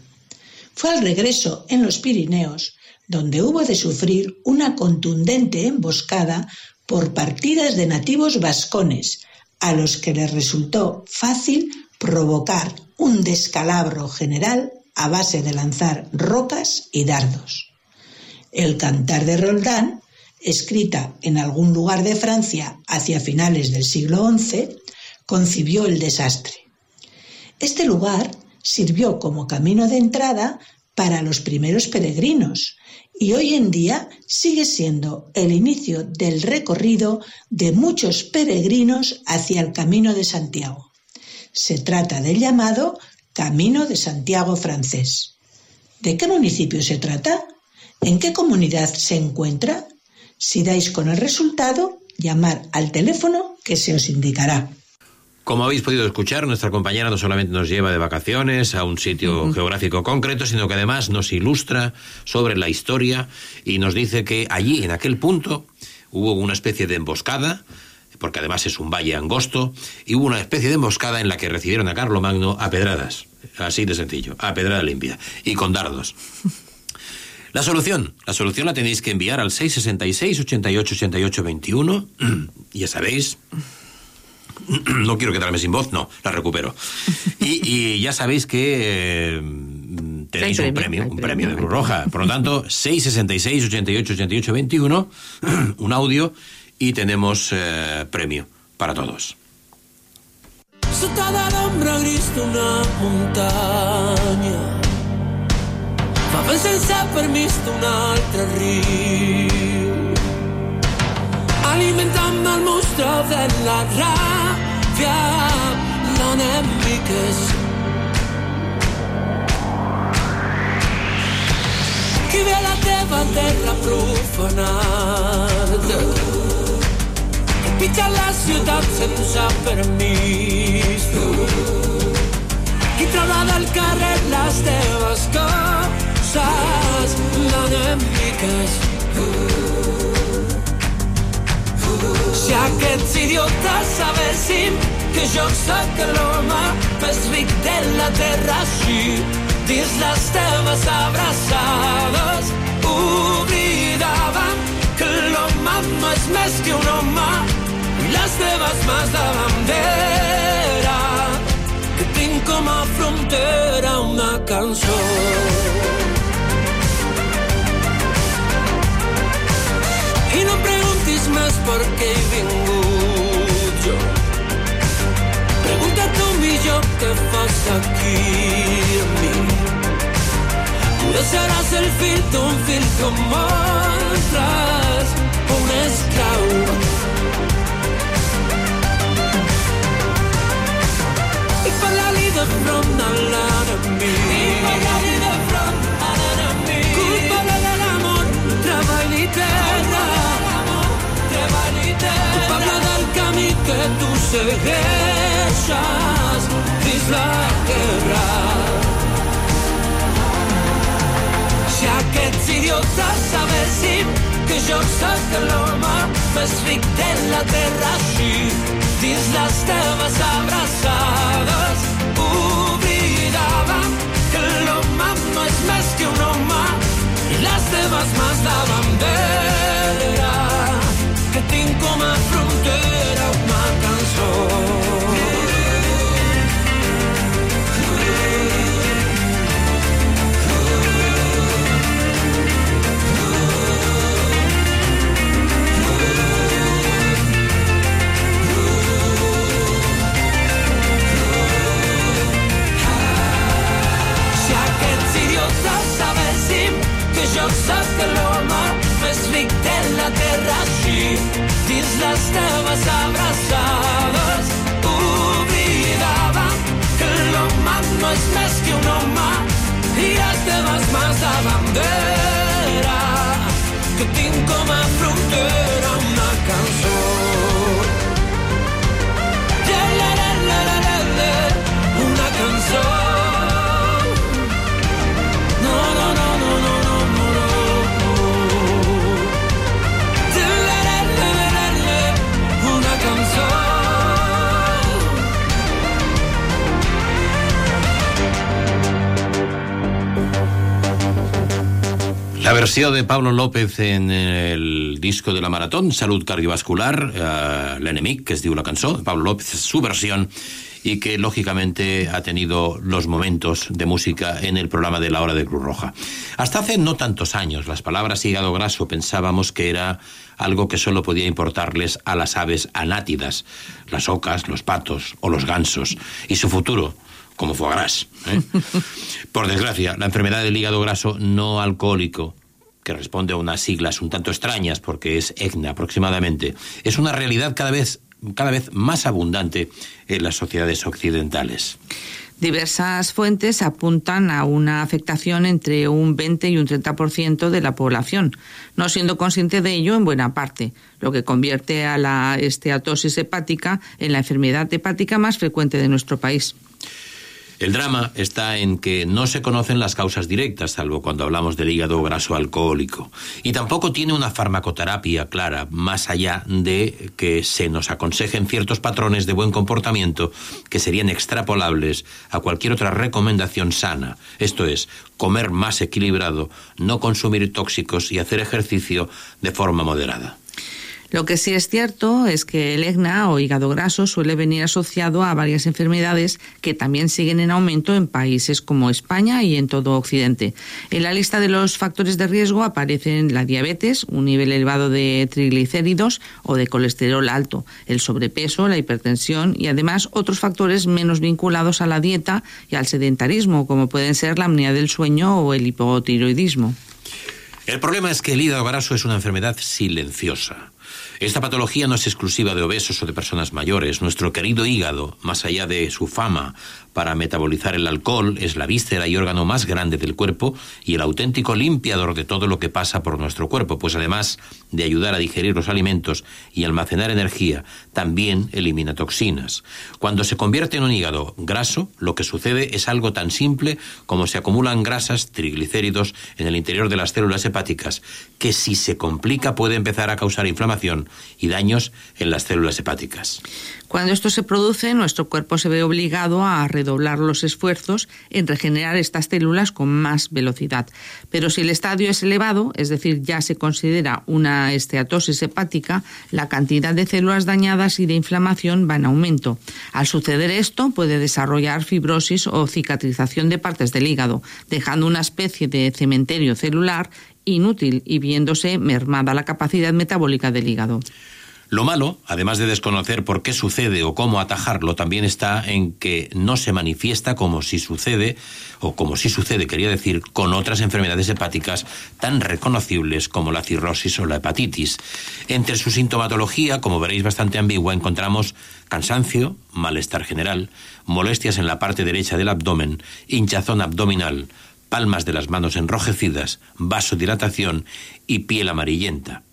Fue al regreso en los Pirineos donde hubo de sufrir una contundente emboscada por partidas de nativos vascones, a los que les resultó fácil provocar un descalabro general a base de lanzar rocas y dardos. El Cantar de Roldán, escrita en algún lugar de Francia hacia finales del siglo XI, concibió el desastre. Este lugar sirvió como camino de entrada para los primeros peregrinos y hoy en día sigue siendo el inicio del recorrido de muchos peregrinos hacia el Camino de Santiago. Se trata del llamado Camino de Santiago francés. ¿De qué municipio se trata? ¿En qué comunidad se encuentra? Si dais con el resultado, llamar al teléfono que se os indicará. Como habéis podido escuchar, nuestra compañera no solamente nos lleva de vacaciones a un sitio uh -huh. geográfico concreto, sino que además nos ilustra sobre la historia y nos dice que allí, en aquel punto, hubo una especie de emboscada, porque además es un valle angosto, y hubo una especie de emboscada en la que recibieron a Carlomagno a pedradas, así de sencillo, a pedrada limpia, y con dardos. La solución, la solución la tenéis que enviar al 666 88 88 21, ya sabéis, no quiero quedarme sin voz, no, la recupero. Y, y ya sabéis que eh, tenéis un premio, un premio de Cruz Roja. Por lo tanto, 666 88 88 21, un audio y tenemos eh, premio para todos. Sota de l'ombra gris d'una muntanya fa vent sense permís d'un altre riu alimentant el mostro de la ràbia no anem piques qui ve a la teva terra profanada que pitja la ciutat sense permís qui troba del carrer les teves coses, les enemiques. Uh si aquests idiotes sabessin que jo sóc l'home més ric de la terra així dins les teves abraçades oblidaven que l'home no és més que un home les teves mans de bandera que tinc com a frontera una cançó més per què he vingut jo pregunta tu millor què fas aquí amb mi tu seràs el fill d'un fill com altres un esclau i parlar-li de front a l'enemic i parlar-li que tu segueixes dins la guerra si aquests idiotes sabessin que jo sóc l'home més ric de la terra així dins les teves abraçades oblidava que l'home no és més que un home i les teves mans de bandera que tinc com a frontera Sotto l'uomo per svittella terra sci Ti slastava savrà La versión de Pablo López en el disco de la maratón, Salud Cardiovascular, eh, l'enemic, que es diu la cançó, de Pablo López, su versión, y que lógicamente ha tenido los momentos de música en el programa de la hora de Cruz Roja. Hasta hace no tantos años, las palabras hígado graso pensábamos que era algo que solo podía importarles a las aves anátidas, las ocas, los patos o los gansos, y su futuro como foie gras. ¿eh? Por desgracia, la enfermedad del hígado graso no alcohólico, que responde a unas siglas un tanto extrañas porque es EGNA aproximadamente, es una realidad cada vez, cada vez más abundante en las sociedades occidentales. Diversas fuentes apuntan a una afectación entre un 20 y un 30% de la población, no siendo consciente de ello en buena parte, lo que convierte a la esteatosis hepática en la enfermedad hepática más frecuente de nuestro país. El drama está en que no se conocen las causas directas, salvo cuando hablamos del hígado graso alcohólico, y tampoco tiene una farmacoterapia clara, más allá de que se nos aconsejen ciertos patrones de buen comportamiento que serían extrapolables a cualquier otra recomendación sana, esto es, comer más equilibrado, no consumir tóxicos y hacer ejercicio de forma moderada. Lo que sí es cierto es que el EGNA o hígado graso suele venir asociado a varias enfermedades que también siguen en aumento en países como España y en todo Occidente. En la lista de los factores de riesgo aparecen la diabetes, un nivel elevado de triglicéridos o de colesterol alto, el sobrepeso, la hipertensión y además otros factores menos vinculados a la dieta y al sedentarismo, como pueden ser la apnea del sueño o el hipotiroidismo. El problema es que el hígado graso es una enfermedad silenciosa. Esta patología no es exclusiva de obesos o de personas mayores. Nuestro querido hígado, más allá de su fama para metabolizar el alcohol, es la víscera y órgano más grande del cuerpo y el auténtico limpiador de todo lo que pasa por nuestro cuerpo, pues además de ayudar a digerir los alimentos y almacenar energía, también elimina toxinas. Cuando se convierte en un hígado graso, lo que sucede es algo tan simple como se acumulan grasas, triglicéridos, en el interior de las células hepáticas, que si se complica puede empezar a causar inflamación y daños en las células hepáticas. Cuando esto se produce, nuestro cuerpo se ve obligado a redoblar los esfuerzos en regenerar estas células con más velocidad. Pero si el estadio es elevado, es decir, ya se considera una esteatosis hepática, la cantidad de células dañadas y de inflamación va en aumento. Al suceder esto, puede desarrollar fibrosis o cicatrización de partes del hígado, dejando una especie de cementerio celular inútil y viéndose mermada la capacidad metabólica del hígado. Lo malo, además de desconocer por qué sucede o cómo atajarlo, también está en que no se manifiesta como si sucede, o como si sucede, quería decir, con otras enfermedades hepáticas tan reconocibles como la cirrosis o la hepatitis. Entre su sintomatología, como veréis bastante ambigua, encontramos cansancio, malestar general, molestias en la parte derecha del abdomen, hinchazón abdominal, palmas de las manos enrojecidas, vasodilatación y piel amarillenta.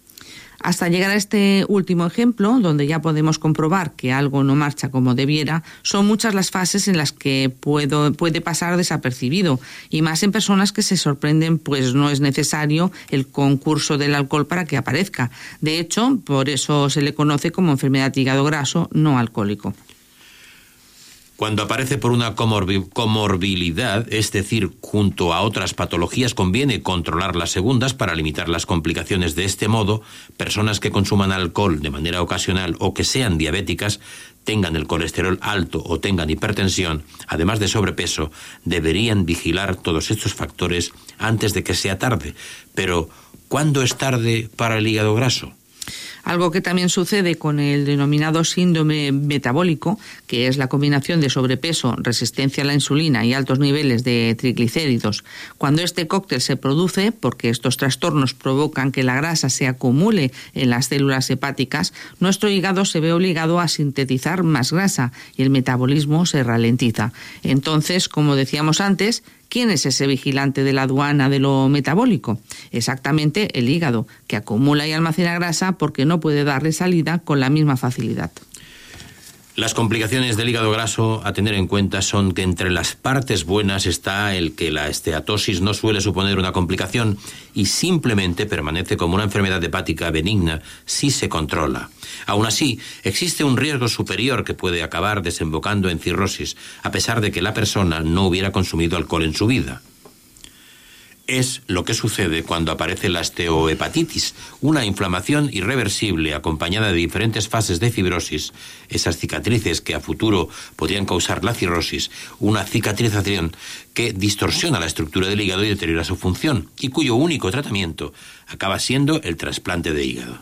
Hasta llegar a este último ejemplo, donde ya podemos comprobar que algo no marcha como debiera, son muchas las fases en las que puede pasar desapercibido, y más en personas que se sorprenden, pues no es necesario el concurso del alcohol para que aparezca. De hecho, por eso se le conoce como enfermedad de hígado graso no alcohólico. Cuando aparece por una comorbi- comorbilidad, es decir, junto a otras patologías, conviene controlar las segundas para limitar las complicaciones. De este modo, personas que consuman alcohol de manera ocasional o que sean diabéticas, tengan el colesterol alto o tengan hipertensión, además de sobrepeso, deberían vigilar todos estos factores antes de que sea tarde. Pero, ¿cuándo es tarde para el hígado graso? Algo que también sucede con el denominado síndrome metabólico, que es la combinación de sobrepeso, resistencia a la insulina y altos niveles de triglicéridos. Cuando este cóctel se produce, porque estos trastornos provocan que la grasa se acumule en las células hepáticas, nuestro hígado se ve obligado a sintetizar más grasa y el metabolismo se ralentiza. Entonces, como decíamos antes, ¿Quién es ese vigilante de la aduana de lo metabólico? Exactamente el hígado, que acumula y almacena grasa porque no puede darle salida con la misma facilidad. Las complicaciones del hígado graso a tener en cuenta son que entre las partes buenas está el que la esteatosis no suele suponer una complicación y simplemente permanece como una enfermedad hepática benigna si se controla. Aún así, existe un riesgo superior que puede acabar desembocando en cirrosis, a pesar de que la persona no hubiera consumido alcohol en su vida. Es lo que sucede cuando aparece la osteohepatitis, una inflamación irreversible acompañada de diferentes fases de fibrosis, esas cicatrices que a futuro podrían causar la cirrosis, una cicatrización que distorsiona la estructura del hígado y deteriora su función, y cuyo único tratamiento acaba siendo el trasplante de hígado.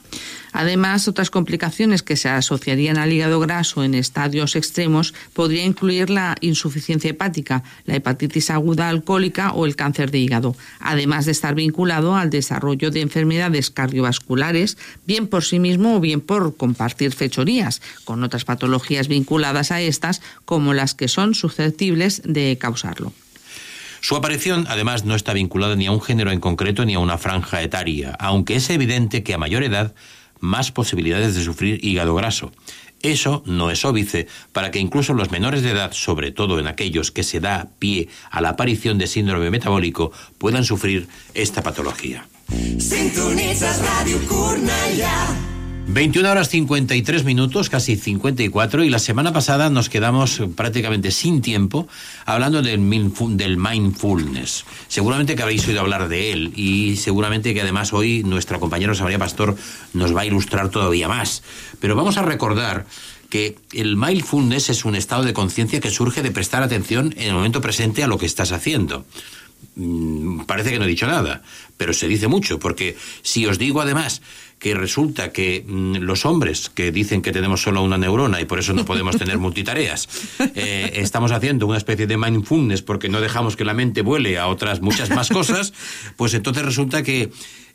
Además, otras complicaciones que se asociarían al hígado graso en estadios extremos podría incluir la insuficiencia hepática, la hepatitis aguda alcohólica o el cáncer de hígado, además de estar vinculado al desarrollo de enfermedades cardiovasculares, bien por sí mismo o bien por compartir fechorías con otras patologías vinculadas a estas, como las que son susceptibles de causarlo. Su aparición, además, no está vinculada ni a un género en concreto ni a una franja etaria, aunque es evidente que a mayor edad más posibilidades de sufrir hígado graso. Eso no es óbice para que incluso los menores de edad, sobre todo en aquellos que se da pie a la aparición de síndrome metabólico, puedan sufrir esta patología. Cornellà. 21 horas 53 minutos, casi 54, y la semana pasada nos quedamos prácticamente sin tiempo hablando del, del mindfulness. Seguramente que habéis oído hablar de él y seguramente que además hoy nuestra compañera María Pastor nos va a ilustrar todavía más. Pero vamos a recordar que el mindfulness es un estado de conciencia que surge de prestar atención en el momento presente a lo que estás haciendo. Mm, Parece que no he dicho nada, pero se dice mucho, porque si os digo además que resulta que mm, los hombres que dicen que tenemos solo una neurona y por eso no podemos tener multitareas, eh, estamos haciendo una especie de mindfulness porque no dejamos que la mente vuele a otras muchas más cosas, pues entonces resulta que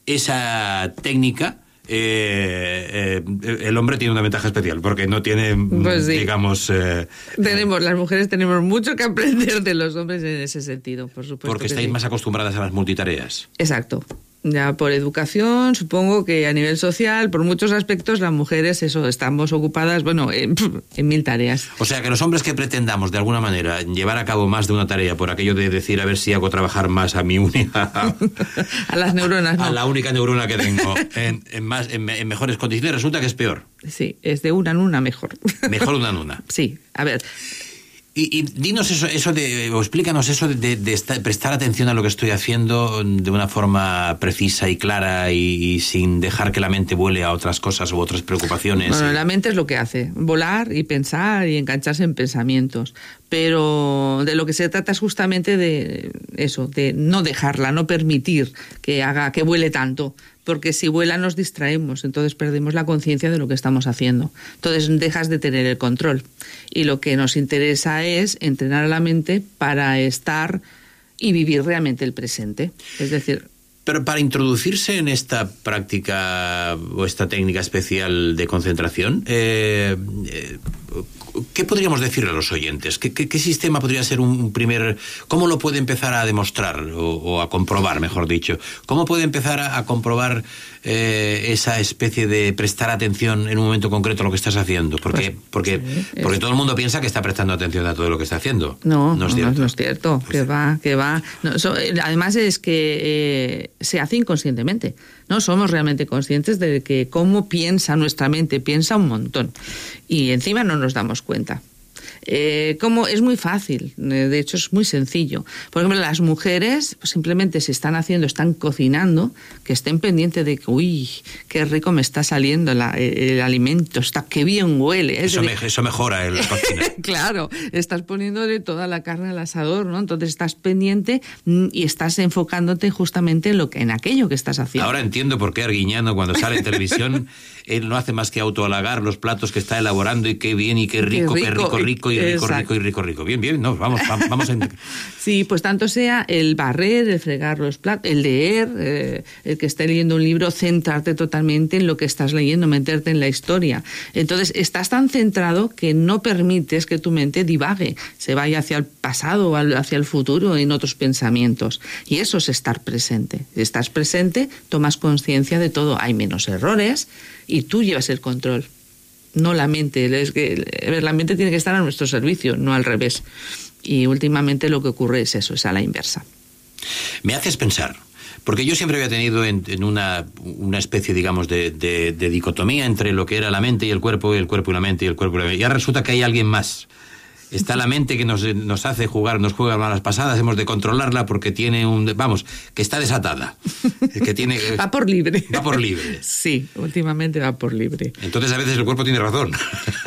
esa técnica eh, eh, el hombre tiene una ventaja especial, porque no tiene, mm, Pues sí. digamos... eh, Tenemos, las mujeres tenemos mucho que aprender de los hombres en ese sentido, por supuesto. porque que estáis sí. más acostumbradas a las multitareas. Exacto. Ya por educación, supongo que a nivel social, por muchos aspectos, las mujeres, eso, estamos ocupadas, bueno, en, en mil tareas. O sea, que los hombres que pretendamos, de alguna manera, llevar a cabo más de una tarea por aquello de decir a ver si hago trabajar más a mi única... A las neuronas, no. a la única neurona que tengo en, en más, en, en mejores condiciones, resulta que es peor. Sí, es de una en una mejor. Mejor una en una. Sí, a ver, Y, y dinos eso, eso de, o explícanos eso de, de- de esta- prestar atención a lo que estoy haciendo de una forma precisa y clara y, y sin dejar que la mente vuele a otras cosas u otras preocupaciones. Bueno, la mente es lo que hace, volar y pensar y engancharse en pensamientos. Pero de lo que se trata es justamente de eso, de no dejarla, no permitir que haga, que vuele tanto. Porque si vuela nos distraemos, entonces perdemos la conciencia de lo que estamos haciendo. Entonces dejas de tener el control. Y lo que nos interesa es entrenar a la mente para estar y vivir realmente el presente. Es decir, Pero para introducirse en esta práctica o esta técnica especial de concentración, eh, eh, ¿qué podríamos decirle a los oyentes? ¿Qué, qué- qué sistema podría ser un primer... ¿Cómo lo puede empezar a demostrar o, o a comprobar, mejor dicho? ¿Cómo puede empezar a, a comprobar eh, esa especie de prestar atención en un momento concreto a lo que estás haciendo? Porque, porque, porque todo el mundo piensa que está prestando atención a todo lo que está haciendo. No, no es cierto. no es cierto. Que va, que va. No, so- eh, además es que eh, se hace inconscientemente. No somos realmente conscientes de que cómo piensa nuestra mente, piensa un montón. Y encima no nos damos cuenta. Eh, como es muy fácil, eh, de hecho es muy sencillo. Por ejemplo, las mujeres pues, simplemente se están haciendo, están cocinando, que estén pendientes de que, uy, qué rico me está saliendo la- el, el alimento, está qué bien huele. Es Eso, me- eso mejora el cocina. Claro, estás poniéndole toda la carne al asador, ¿no? Entonces estás pendiente mm, y estás enfocándote justamente en lo que en aquello que estás haciendo. Ahora entiendo por qué Arguiñano cuando sale en televisión él no hace más que autohalagar los platos que está elaborando y qué bien y qué rico, qué rico, rico, y rico, rico y rico, rico. Bien, bien, no, vamos, vamos, a... Sí, pues tanto sea el barrer, el fregar los platos, el leer, eh, el que esté leyendo un libro, centrarte totalmente en lo que estás leyendo, meterte en la historia. Entonces, estás tan centrado que no permites que tu mente divague, se vaya hacia el pasado o hacia el futuro en otros pensamientos. Y eso es estar presente. Si estás presente, tomas conciencia de todo. Hay menos errores y tú llevas el control. No la mente, es que la mente tiene que estar a nuestro servicio, no al revés. Y últimamente lo que ocurre es eso, es a la inversa. Me haces pensar, porque yo siempre había tenido en, una, especie, digamos, de dicotomía entre lo que era la mente y el cuerpo, y el cuerpo y la mente, y el cuerpo y la mente. Y ahora resulta que hay alguien más. Está la mente que nos, nos hace jugar, nos juega malas pasadas, hemos de controlarla porque tiene un... Vamos, que está desatada. Que tiene... Va por libre. Va por libre. Sí, últimamente va por libre. Entonces a veces el cuerpo tiene razón.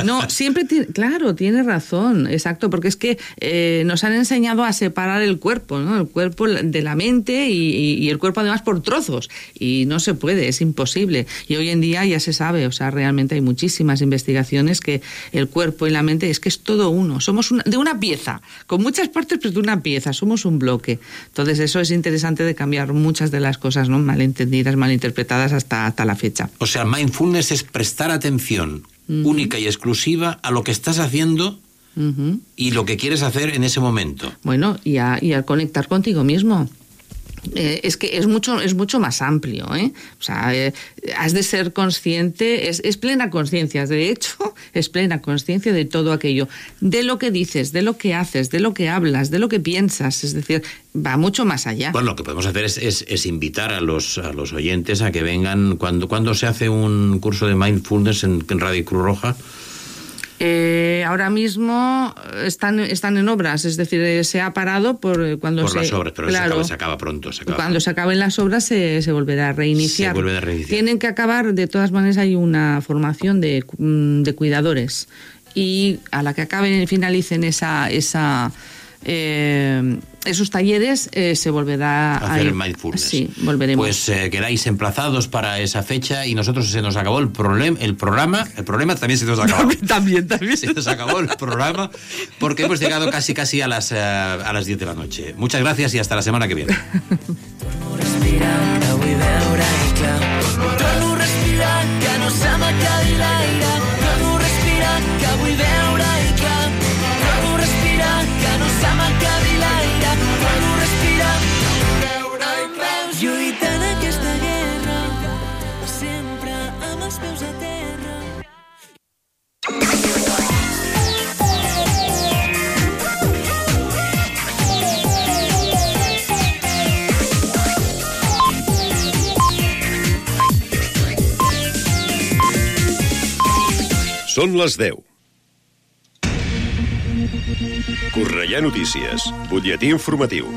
No, siempre tiene, claro, tiene razón, exacto, porque es que eh, nos han enseñado a separar el cuerpo, ¿no? El cuerpo de la mente y, y- y el cuerpo además por trozos. Y no se puede, es imposible. Y hoy en día ya se sabe, o sea, realmente hay muchísimas investigaciones que el cuerpo y la mente es que es todo uno. Somos una- de una pieza, con muchas partes, pero de una pieza, somos un bloque. Entonces eso es interesante de cambiar muchas de las cosas, ¿no? Malentendidas, malinterpretadas hasta, hasta la fecha. O sea, mindfulness es prestar atención única y exclusiva a lo que estás haciendo y lo que quieres hacer en ese momento. Bueno, y, a- y al conectar contigo mismo. Eh, es que es mucho, es mucho más amplio, ¿eh? O sea, eh, has de ser consciente, es, es plena conciencia, de hecho, es plena conciencia de todo aquello, de lo que dices, de lo que haces, de lo que hablas, de lo que piensas, es decir, va mucho más allá. Bueno, lo que podemos hacer es, es- invitar a los, a los oyentes a que vengan cuando, cuando se hace un curso de mindfulness en, en Radio Cruz Roja. Eh, ahora mismo están, están en obras, es decir, eh, se ha parado por eh, cuando por se... las obras, pero se, claro, acaba, se acaba pronto. Se acaba Cuando se acaben las obras se, se volverá a reiniciar. Se vuelve a reiniciar. Tienen que acabar, de todas maneras hay una formación de, mm, de cuidadores y a la que acaben y finalicen esa, esa, eh, esos talleres eh, se volverá a hacer a mindfulness. Sí, volveremos. Pues eh, quedáis emplazados para esa fecha y nosotros se nos acabó el problema, el programa, el programa también se nos acabó. también, también. Se nos acabó el programa porque hemos llegado casi casi a las eh, a las 10 de la noche. Muchas gracias y hasta la semana que viene. Respira, que respira, que vull veure Són les 10. Correia Notícies, butlletí informatiu.